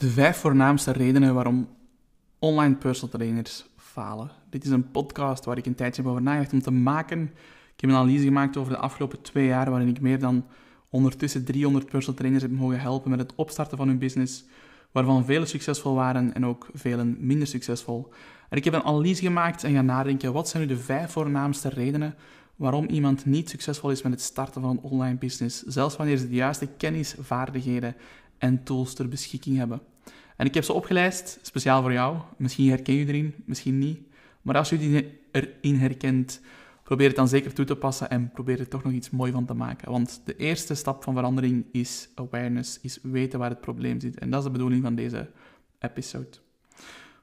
De vijf voornaamste redenen waarom online personal trainers falen. Dit is een podcast waar ik een tijdje heb over nagedacht om te maken. Ik heb een analyse gemaakt over de afgelopen twee jaar, waarin ik meer dan ondertussen 300 personal trainers heb mogen helpen met het opstarten van hun business, waarvan velen succesvol waren en ook velen minder succesvol. En ik heb een analyse gemaakt en ga nadenken, wat zijn nu de vijf voornaamste redenen waarom iemand niet succesvol is met het starten van een online business, zelfs wanneer ze de juiste kennis, vaardigheden en tools ter beschikking hebben. En ik heb ze opgelijst, speciaal voor jou. Misschien herken je erin, misschien niet. Maar als je die erin herkent, probeer het dan zeker toe te passen en probeer er toch nog iets moois van te maken. Want de eerste stap van verandering is awareness, is weten waar het probleem zit. En dat is de bedoeling van deze episode.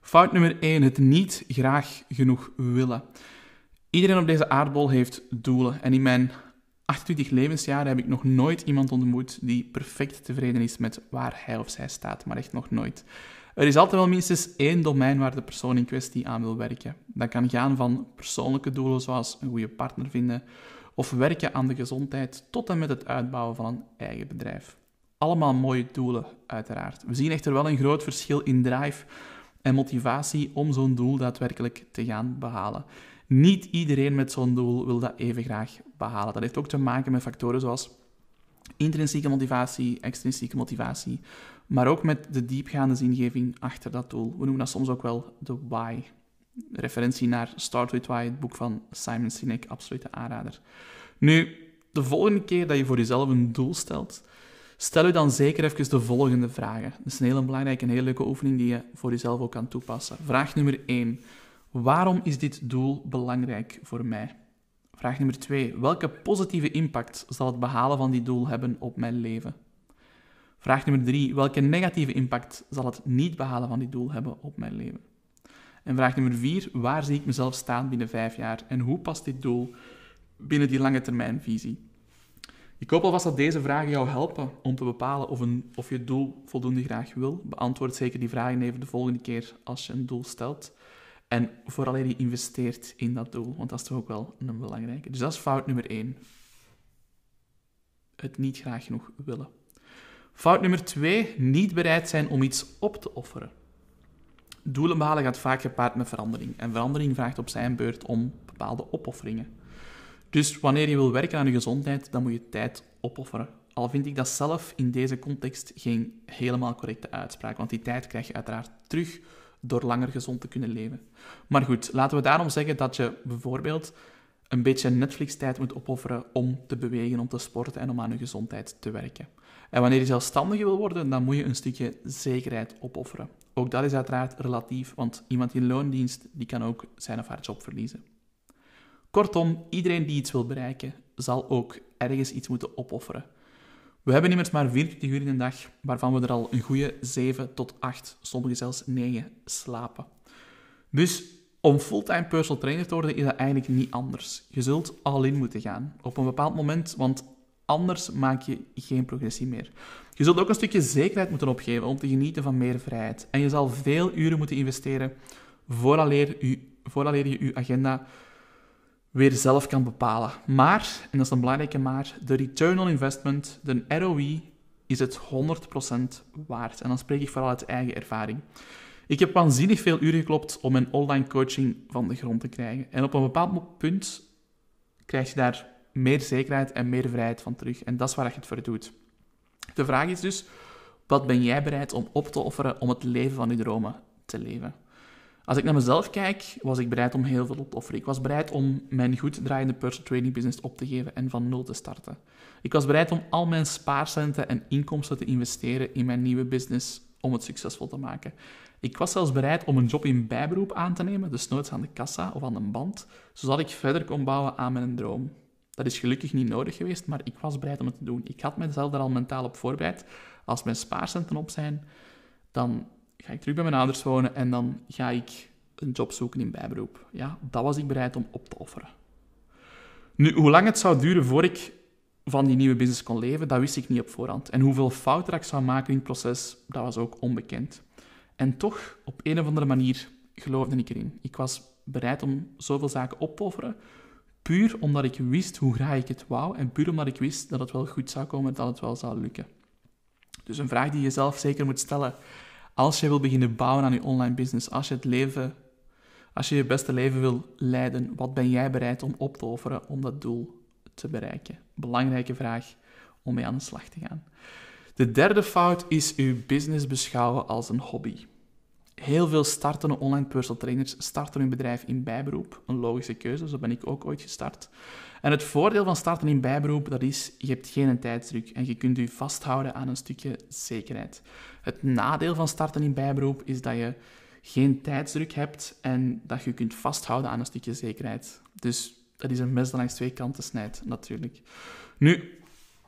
Fout nummer 1, het niet graag genoeg willen. Iedereen op deze aardbol heeft doelen. En in mijn 28 levensjaren heb ik nog nooit iemand ontmoet die perfect tevreden is met waar hij of zij staat, maar echt nog nooit. Er is altijd wel minstens één domein waar de persoon in kwestie aan wil werken. Dat kan gaan van persoonlijke doelen zoals een goede partner vinden, of werken aan de gezondheid, tot en met het uitbouwen van een eigen bedrijf. Allemaal mooie doelen, uiteraard. We zien echter wel een groot verschil in drive en motivatie om zo'n doel daadwerkelijk te gaan behalen. Niet iedereen met zo'n doel wil dat even graag behalen. Dat heeft ook te maken met factoren zoals intrinsieke motivatie, extrinsieke motivatie, maar ook met de diepgaande zingeving achter dat doel. We noemen dat soms ook wel de why. Referentie naar Start With Why, het boek van Simon Sinek, absolute aanrader. Nu, de volgende keer dat je voor jezelf een doel stelt, stel je dan zeker even de volgende vragen. Dat is een hele belangrijke en hele leuke oefening die je voor jezelf ook kan toepassen. Vraag nummer 1. Waarom is dit doel belangrijk voor mij? Vraag nummer 2. Welke positieve impact zal het behalen van dit doel hebben op mijn leven? Vraag nummer 3. Welke negatieve impact zal het niet behalen van dit doel hebben op mijn leven? En vraag nummer 4. Waar zie ik mezelf staan binnen vijf jaar en hoe past dit doel binnen die lange termijn visie? Ik hoop alvast dat deze vragen jou helpen om te bepalen of, een, of je doel voldoende graag wil. Beantwoord zeker die vragen even de volgende keer als je een doel stelt. En vooral je investeert in dat doel, want dat is toch ook wel een belangrijke. Dus dat is fout nummer één. Het niet graag genoeg willen. Fout nummer twee, niet bereid zijn om iets op te offeren. Doelen behalen gaat vaak gepaard met verandering. En verandering vraagt op zijn beurt om bepaalde opofferingen. Dus wanneer je wil werken aan je gezondheid, dan moet je tijd opofferen. Al vind ik dat zelf in deze context geen helemaal correcte uitspraak, want die tijd krijg je uiteraard terug door langer gezond te kunnen leven. Maar goed, laten we daarom zeggen dat je bijvoorbeeld een beetje Netflix-tijd moet opofferen om te bewegen, om te sporten en om aan je gezondheid te werken. En wanneer je zelfstandige wil worden, dan moet je een stukje zekerheid opofferen. Ook dat is uiteraard relatief, want iemand in loondienst die kan ook zijn of haar job verliezen. Kortom, iedereen die iets wil bereiken, zal ook ergens iets moeten opofferen. We hebben immers maar 24 uur in een dag, waarvan we er al een goede 7 tot 8, sommigen zelfs 9 slapen. Dus om fulltime personal trainer te worden is dat eigenlijk niet anders. Je zult al in moeten gaan op een bepaald moment, want anders maak je geen progressie meer. Je zult ook een stukje zekerheid moeten opgeven om te genieten van meer vrijheid. En je zal veel uren moeten investeren vooraleer je, vooraleer je je agenda weer zelf kan bepalen. Maar, en dat is een belangrijke maar, de return on investment, de ROI, is het 100% waard. En dan spreek ik vooral uit eigen ervaring. Ik heb waanzinnig veel uren geklopt om mijn online coaching van de grond te krijgen. En op een bepaald punt krijg je daar meer zekerheid en meer vrijheid van terug. En dat is waar je het voor doet. De vraag is dus, wat ben jij bereid om op te offeren om het leven van je dromen te leven? Als ik naar mezelf kijk, was ik bereid om heel veel op te offeren. Ik was bereid om mijn goed draaiende personal training business op te geven en van nul te starten. Ik was bereid om al mijn spaarcenten en inkomsten te investeren in mijn nieuwe business om het succesvol te maken. Ik was zelfs bereid om een job in bijberoep aan te nemen, dus nooit aan de kassa of aan een band, zodat ik verder kon bouwen aan mijn droom. Dat is gelukkig niet nodig geweest, maar ik was bereid om het te doen. Ik had mezelf er al mentaal op voorbereid. Als mijn spaarcenten op zijn, dan ga ik terug bij mijn ouders wonen en dan ga ik een job zoeken in bijberoep. Ja, dat was ik bereid om op te offeren. Nu, hoe lang het zou duren voor ik van die nieuwe business kon leven, dat wist ik niet op voorhand. En hoeveel fouten ik zou maken in het proces, dat was ook onbekend. En toch, op een of andere manier, geloofde ik erin. Ik was bereid om zoveel zaken op te offeren, puur omdat ik wist hoe graag ik het wou en puur omdat ik wist dat het wel goed zou komen, dat het wel zou lukken. Dus een vraag die je zelf zeker moet stellen Als je wil beginnen bouwen aan je online business, als je het leven, als je je beste leven wil leiden, wat ben jij bereid om op te offeren om dat doel te bereiken? Belangrijke vraag om mee aan de slag te gaan. De derde fout is uw business beschouwen als een hobby. Heel veel startende online personal trainers starten hun bedrijf in bijberoep. Een logische keuze, zo ben ik ook ooit gestart. En het voordeel van starten in bijberoep, dat is, je hebt geen tijdsdruk en je kunt je vasthouden aan een stukje zekerheid. Het nadeel van starten in bijberoep is dat je geen tijdsdruk hebt en dat je kunt vasthouden aan een stukje zekerheid. Dus dat is een mes dat langs twee kanten snijdt, natuurlijk. Nu,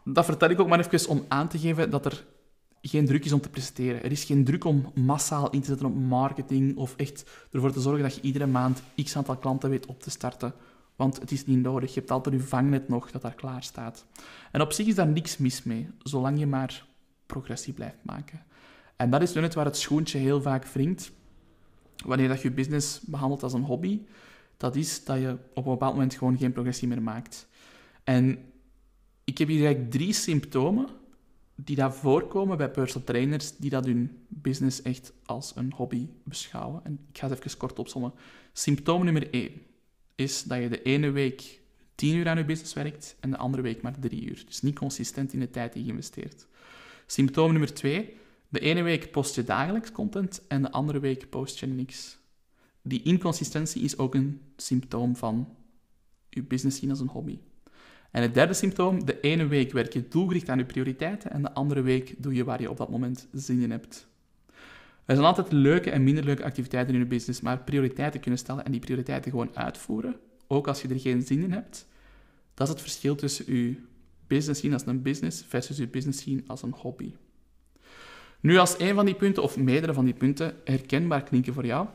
dat vertel ik ook maar even om aan te geven dat er geen druk is om te presteren. Er is geen druk om massaal in te zetten op marketing of echt ervoor te zorgen dat je iedere maand x aantal klanten weet op te starten. Want het is niet nodig. Je hebt altijd je vangnet nog dat daar klaar staat. En op zich is daar niks mis mee, zolang je maar progressie blijft maken. En dat is nu net waar het schoentje heel vaak wringt. Wanneer dat je business behandelt als een hobby, dat is dat je op een bepaald moment gewoon geen progressie meer maakt. En ik heb hier eigenlijk drie symptomen die dat voorkomen bij personal trainers die dat hun business echt als een hobby beschouwen. En ik ga het even kort opzommen. Symptoom nummer één is dat je de ene week tien uur aan je business werkt en de andere week maar drie uur. Dus niet consistent in de tijd die je investeert. Symptoom nummer twee, de ene week post je dagelijks content en de andere week post je niks. Die inconsistentie is ook een symptoom van je business zien als een hobby. En het derde symptoom, de ene week werk je doelgericht aan je prioriteiten en de andere week doe je waar je op dat moment zin in hebt. Er zijn altijd leuke en minder leuke activiteiten in je business, maar prioriteiten kunnen stellen en die prioriteiten gewoon uitvoeren, ook als je er geen zin in hebt, dat is het verschil tussen je business zien als een business versus je business zien als een hobby. Nu, als een van die punten, of meerdere van die punten, herkenbaar klinken voor jou,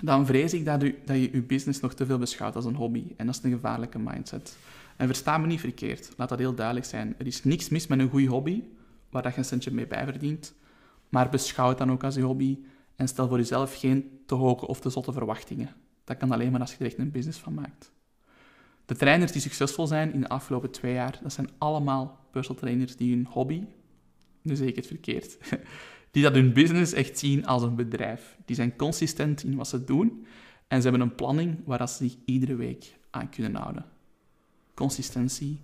dan vrees ik dat, u, dat je je business nog te veel beschouwt als een hobby. En dat is een gevaarlijke mindset. En versta me niet verkeerd, laat dat heel duidelijk zijn. Er is niks mis met een goede hobby, waar je een centje mee bijverdient. Maar beschouw het dan ook als je hobby en stel voor jezelf geen te hoge of te zotte verwachtingen. Dat kan alleen maar als je er echt een business van maakt. De trainers die succesvol zijn in de afgelopen twee jaar, dat zijn allemaal personal trainers die hun hobby, nu zeg ik het verkeerd, die dat hun business echt zien als een bedrijf. Die zijn consistent in wat ze doen en ze hebben een planning waar ze zich iedere week aan kunnen houden consistentie.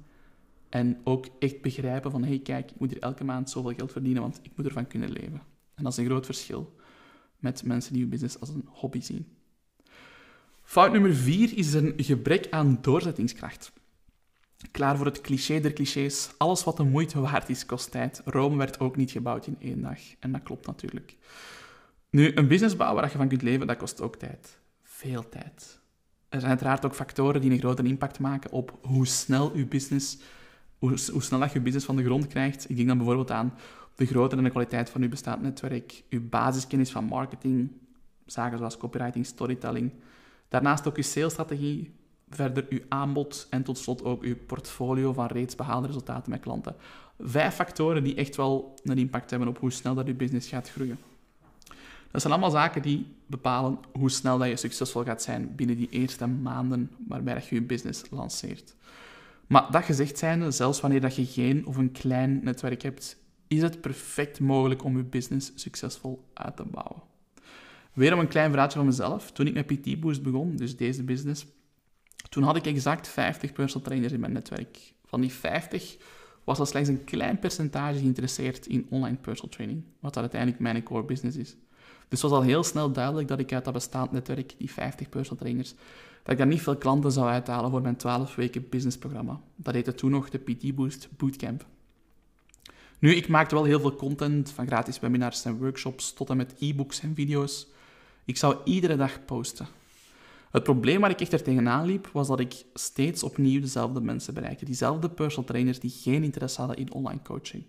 En ook echt begrijpen van, hey kijk, ik moet hier elke maand zoveel geld verdienen, want ik moet ervan kunnen leven. En dat is een groot verschil met mensen die hun business als een hobby zien. Fout nummer vier is een gebrek aan doorzettingskracht. Klaar voor het cliché der clichés. Alles wat de moeite waard is, kost tijd. Rome werd ook niet gebouwd in één dag. En dat klopt natuurlijk. Nu, een business bouwen waar je van kunt leven, dat kost ook tijd. Veel tijd er zijn uiteraard ook factoren die een grote impact maken op hoe snel je business, hoe, snel dat je business van de grond krijgt. Ik denk dan bijvoorbeeld aan de grootte en de kwaliteit van je bestaand netwerk, je basiskennis van marketing, zaken zoals copywriting, storytelling. Daarnaast ook je salesstrategie, verder je aanbod en tot slot ook je portfolio van reeds behaalde resultaten met klanten. Vijf factoren die echt wel een impact hebben op hoe snel dat je business gaat groeien. Dat zijn allemaal zaken die bepalen hoe snel dat je succesvol gaat zijn binnen die eerste maanden waarbij je je business lanceert. Maar dat gezegd zijnde, zelfs wanneer dat je geen of een klein netwerk hebt, is het perfect mogelijk om je business succesvol uit te bouwen. Weer om een klein verhaaltje van mezelf. Toen ik met PT Boost begon, dus deze business, toen had ik exact 50 personal trainers in mijn netwerk. Van die 50 was er slechts een klein percentage geïnteresseerd in online personal training, wat dat uiteindelijk mijn core business is. Dus het was al heel snel duidelijk dat ik uit dat bestaand netwerk, die 50 personal trainers, dat ik daar niet veel klanten zou uithalen voor mijn 12 weken businessprogramma. Dat heette toen nog de PT Boost Bootcamp. Nu, ik maakte wel heel veel content, van gratis webinars en workshops tot en met e-books en video's. Ik zou iedere dag posten. Het probleem waar ik echt er tegenaan liep, was dat ik steeds opnieuw dezelfde mensen bereikte. Diezelfde personal trainers die geen interesse hadden in online coaching.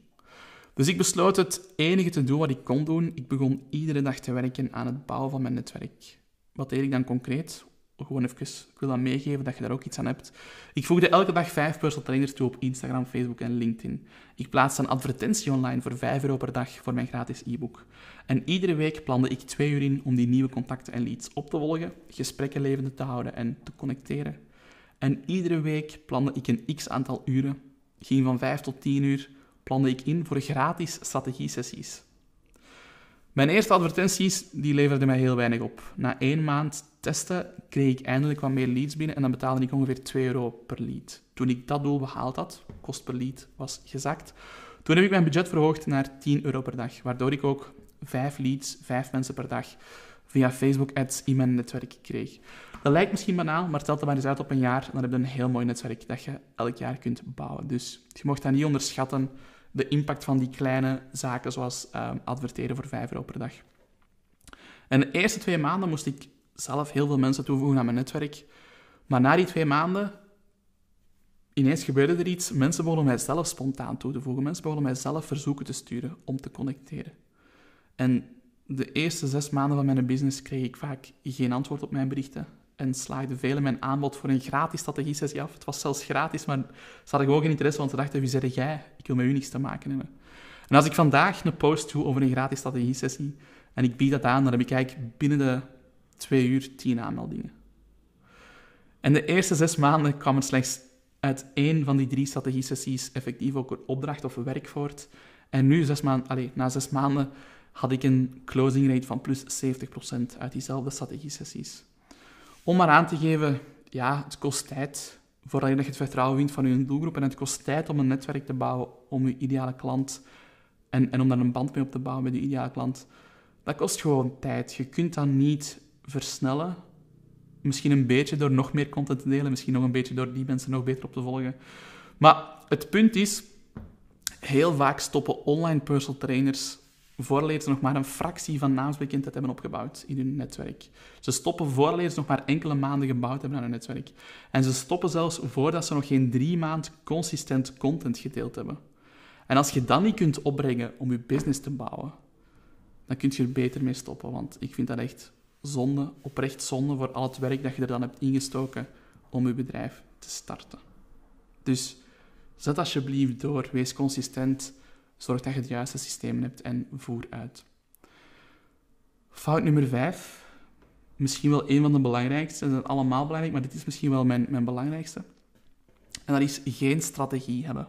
Dus ik besloot het enige te doen wat ik kon doen. Ik begon iedere dag te werken aan het bouwen van mijn netwerk. Wat deed ik dan concreet? Gewoon even, ik wil dat meegeven dat je daar ook iets aan hebt. Ik voegde elke dag vijf personal trainers toe op Instagram, Facebook en LinkedIn. Ik plaatste een advertentie online voor 5 euro per dag voor mijn gratis e-book. En iedere week plande ik twee uur in om die nieuwe contacten en leads op te volgen, gesprekken levende te houden en te connecteren. En iedere week plande ik een x aantal uren, ging van 5 tot 10 uur, plande ik in voor gratis strategie-sessies. Mijn eerste advertenties die leverden mij heel weinig op. Na één maand testen kreeg ik eindelijk wat meer leads binnen en dan betaalde ik ongeveer 2 euro per lead. Toen ik dat doel behaald had, kost per lead was gezakt, toen heb ik mijn budget verhoogd naar 10 euro per dag, waardoor ik ook 5 leads, 5 mensen per dag via Facebook ads in mijn netwerk kreeg. Dat lijkt misschien banaal, maar telt dat maar eens uit op een jaar, dan heb je een heel mooi netwerk dat je elk jaar kunt bouwen. Dus je mocht dat niet onderschatten, de impact van die kleine zaken, zoals uh, adverteren voor 5 euro per dag. En de eerste twee maanden moest ik zelf heel veel mensen toevoegen aan mijn netwerk. Maar na die twee maanden, ineens gebeurde er iets. Mensen begonnen mij zelf spontaan toe te voegen. Mensen begonnen mij zelf verzoeken te sturen om te connecteren. En de eerste zes maanden van mijn business kreeg ik vaak geen antwoord op mijn berichten. En slaagde velen mijn aanbod voor een gratis strategie-sessie af. Het was zelfs gratis, maar ze hadden gewoon geen interesse, want ze dachten, wie zeg jij? Ik wil met u niks te maken hebben. En als ik vandaag een post doe over een gratis strategie-sessie en ik bied dat aan, dan heb ik eigenlijk binnen de twee uur tien aanmeldingen. En de eerste zes maanden kwam er slechts uit één van die drie strategie-sessies effectief ook een opdracht of werk voort. En nu, zes maanden, allez, na zes maanden, had ik een closing rate van plus 70% uit diezelfde strategie-sessies. Om maar aan te geven, ja, het kost tijd voordat je het vertrouwen wint van je doelgroep. En het kost tijd om een netwerk te bouwen om je ideale klant en, en om daar een band mee op te bouwen met je ideale klant. Dat kost gewoon tijd. Je kunt dat niet versnellen. Misschien een beetje door nog meer content te delen, misschien nog een beetje door die mensen nog beter op te volgen. Maar het punt is, heel vaak stoppen online personal trainers vooraleer ze nog maar een fractie van naamsbekendheid hebben opgebouwd in hun netwerk. Ze stoppen vooraleer ze nog maar enkele maanden gebouwd hebben aan hun netwerk. En ze stoppen zelfs voordat ze nog geen drie maand consistent content gedeeld hebben. En als je dan niet kunt opbrengen om je business te bouwen, dan kun je er beter mee stoppen. Want ik vind dat echt zonde, oprecht zonde voor al het werk dat je er dan hebt ingestoken om je bedrijf te starten. Dus zet alsjeblieft door, wees consistent, zorg dat je het juiste systeem hebt en voer uit. Fout nummer 5, misschien wel een van de belangrijkste, ze zijn allemaal belangrijk, maar dit is misschien wel mijn, mijn belangrijkste. En dat is geen strategie hebben.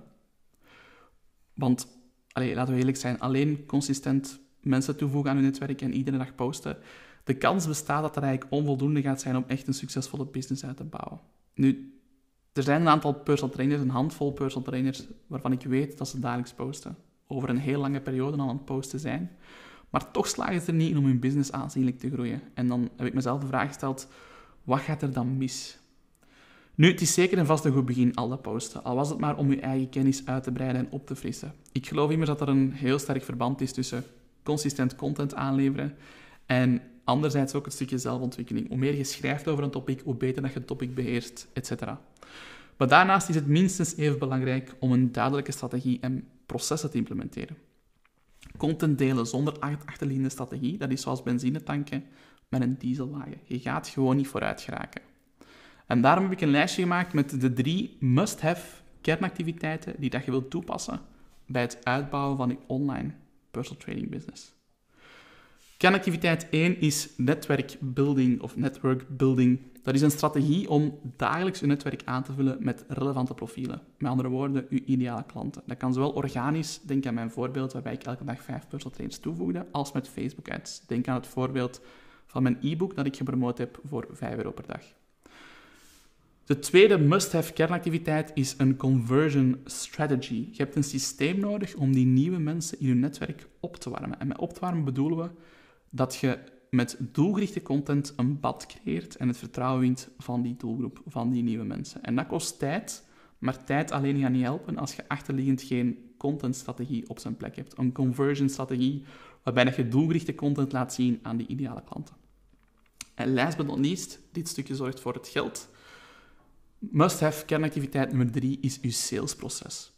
Want, allez, laten we eerlijk zijn, alleen consistent mensen toevoegen aan je netwerk en iedere dag posten, de kans bestaat dat er eigenlijk onvoldoende gaat zijn om echt een succesvolle business uit te bouwen. Nu, er zijn een aantal personal trainers, een handvol personal trainers, waarvan ik weet dat ze dagelijks posten. Over een heel lange periode aan het posten zijn. Maar toch slagen ze er niet in om hun business aanzienlijk te groeien. En dan heb ik mezelf de vraag gesteld, wat gaat er dan mis? Nu, het is zeker en vast een goed begin, al dat posten. Al was het maar om je eigen kennis uit te breiden en op te frissen. Ik geloof immers dat er een heel sterk verband is tussen consistent content aanleveren en anderzijds ook het stukje zelfontwikkeling. Hoe meer je schrijft over een topic, hoe beter dat je het topic beheerst, etc. Maar daarnaast is het minstens even belangrijk om een duidelijke strategie en processen te implementeren. Content delen zonder achterliggende strategie, dat is zoals benzine tanken met een dieselwagen. Je gaat gewoon niet vooruit geraken. En daarom heb ik een lijstje gemaakt met de drie must-have kernactiviteiten die dat je wilt toepassen bij het uitbouwen van je online personal training business. Kernactiviteit 1 is netwerkbuilding of network building. Dat is een strategie om dagelijks uw netwerk aan te vullen met relevante profielen. Met andere woorden, uw ideale klanten. Dat kan zowel organisch, denk aan mijn voorbeeld waarbij ik elke dag vijf personal trainers toevoegde, als met Facebook ads. Denk aan het voorbeeld van mijn e-book dat ik gepromoot heb voor 5 euro per dag. De tweede must-have kernactiviteit is een conversion strategy. Je hebt een systeem nodig om die nieuwe mensen in je netwerk op te warmen. En met op te warmen bedoelen we dat je met doelgerichte content een bad creëert en het vertrouwen wint van die doelgroep, van die nieuwe mensen. En dat kost tijd, maar tijd alleen gaat niet helpen als je achterliggend geen contentstrategie op zijn plek hebt. Een conversion strategie waarbij je doelgerichte content laat zien aan die ideale klanten. En last but not least, dit stukje zorgt voor het geld. Must-have kernactiviteit nummer drie is je salesproces.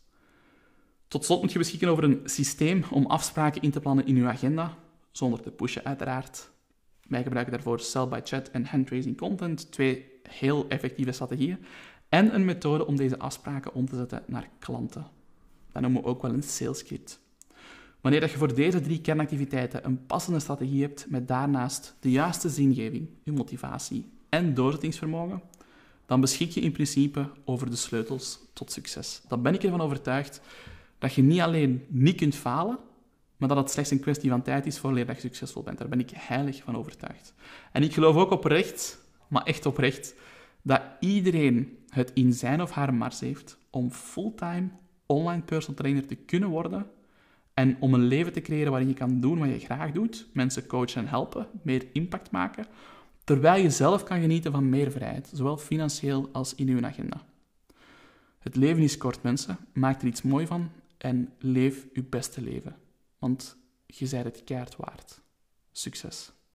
Tot slot moet je beschikken over een systeem om afspraken in te plannen in je agenda, zonder te pushen uiteraard. Wij gebruiken daarvoor Sell by Chat en Handraising Content, twee heel effectieve strategieën, en een methode om deze afspraken om te zetten naar klanten. Dat noemen we ook wel een sales kit. Wanneer je voor deze drie kernactiviteiten een passende strategie hebt met daarnaast de juiste zingeving, je motivatie en doorzettingsvermogen, dan beschik je in principe over de sleutels tot succes. Dan ben ik ervan overtuigd dat je niet alleen niet kunt falen, maar dat het slechts een kwestie van tijd is voor je succesvol bent. Daar ben ik heilig van overtuigd. En ik geloof ook oprecht, maar echt oprecht, dat iedereen het in zijn of haar mars heeft om fulltime online personal trainer te kunnen worden en om een leven te creëren waarin je kan doen wat je graag doet, mensen coachen en helpen, meer impact maken, terwijl je zelf kan genieten van meer vrijheid, zowel financieel als in uw agenda. Het leven is kort, mensen. Maak er iets mooi van en leef uw beste leven. Want je zijt het keihard waard. Succes!